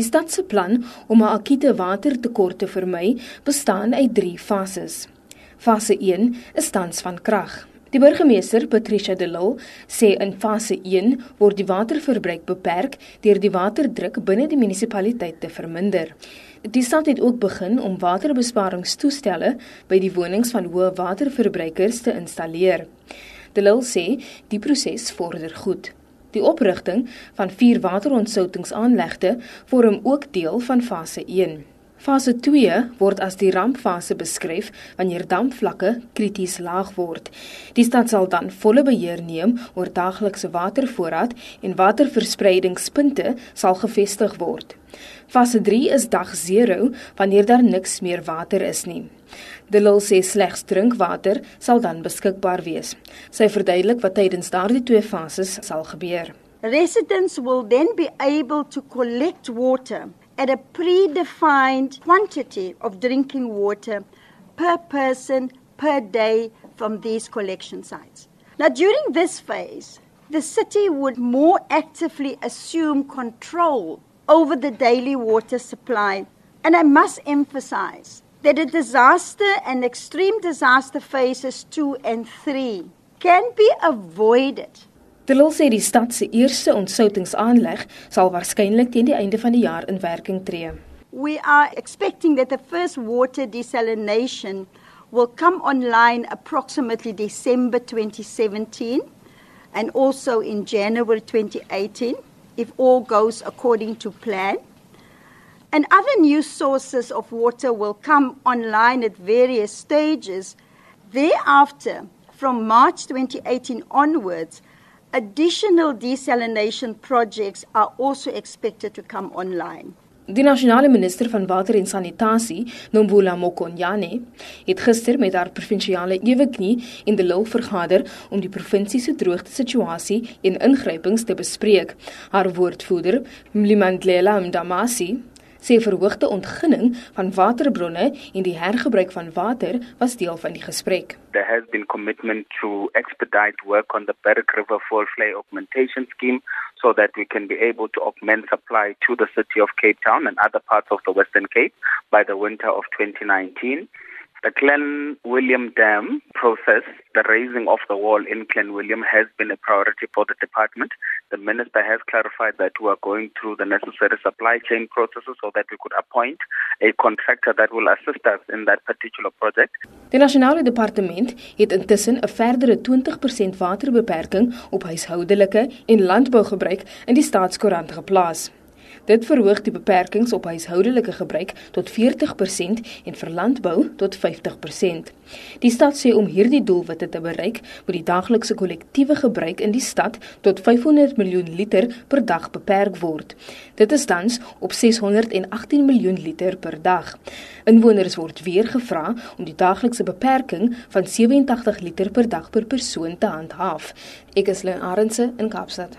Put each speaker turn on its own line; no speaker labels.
Die stad se plan om 'n akute watertekort te vermy, bestaan uit 3 fases. Fase 1 is tans van krag. Die burgemeester, Patricia de Lille, sê in fase 1 word die waterverbruik beperk deur die waterdruk binne die munisipaliteit te verminder. Die stad het ook begin om waterbesparingstoestelle by die wonings van hoë waterverbruikers te installeer. De Lille sê die proses vorder goed. Die oprigting van vier waterontsoutingsaanlegte vorm ook deel van fase 1. Fase 2 word as die rampfase beskryf wanneer dampvlakke krities laag word. Die stad sal dan volle beheer neem oor daaglikse watervoorraad en waterverspreidingspunte sal gevestig word. Fase 3 is dag 0 wanneer daar niks meer water is nie. De Lille sê slegs drinkwater sal dan beskikbaar wees. Sy verduidelik wat tydens daardie twee fases sal gebeur.
Residents will then be able to collect water at a predefined quantity of drinking water per person per day from these collection sites. Now, during this phase, the city would more actively assume control over the daily water supply. And I must emphasize that a disaster and extreme disaster phases two and three can be avoided
Terwyl sê die stad se eerste ontsoutingsaanleg sal waarskynlik teen die einde van die jaar in werking tree.
We are expecting that the first water desalination will come online approximately December 2017 and also in January 2018 if all goes according to plan. And other new sources of water will come online at various stages. Thereafter, from March 2018 onwards, Additional desalination projects are also expected to come online.
Die nasionale minister van water en sanitasie, Nombula Mokonyane, het gister met haar provinsiale eweknie in die Lille vergader om die provinsie se droogtesituasie en ingrypings te bespreek. Haar woordvoerder, Mlimandlela Mdamasi, sê verhoogde ontginning van waterbronne en die hergebruik van water was deel van die gesprek.
There has been commitment to expedite work on the Berg River Fall Flow Augmentation Scheme so that we can be able to augment supply to the city of Cape Town and other parts of the Western Cape by the winter of 2019. The Glen William Dam process, the raising of the wall in Glen William has been a priority for the department. The minister has clarified that we are going through the necessary supply chain processes so that we could appoint a contractor that will assist us in that particular project.
Die nasionale departement het intussen 'n verdere 20% waterbeperking op huishoudelike en landbougebruik in die staatskoerant geplaas. Dit verhoog die beperkings op huishoudelike gebruik tot 40% en vir landbou tot 50%. Die stad sê om hierdie doelwitte te bereik, moet die daaglikse kollektiewe gebruik in die stad tot 500 miljoen liter per dag beperk word. Dit is tans op 618 miljoen liter per dag. Inwoners word weer gevra om die daaglikse beperking van 87 liter per dag per persoon te handhaaf. Ek is Lynn Arendse in Kaapstad.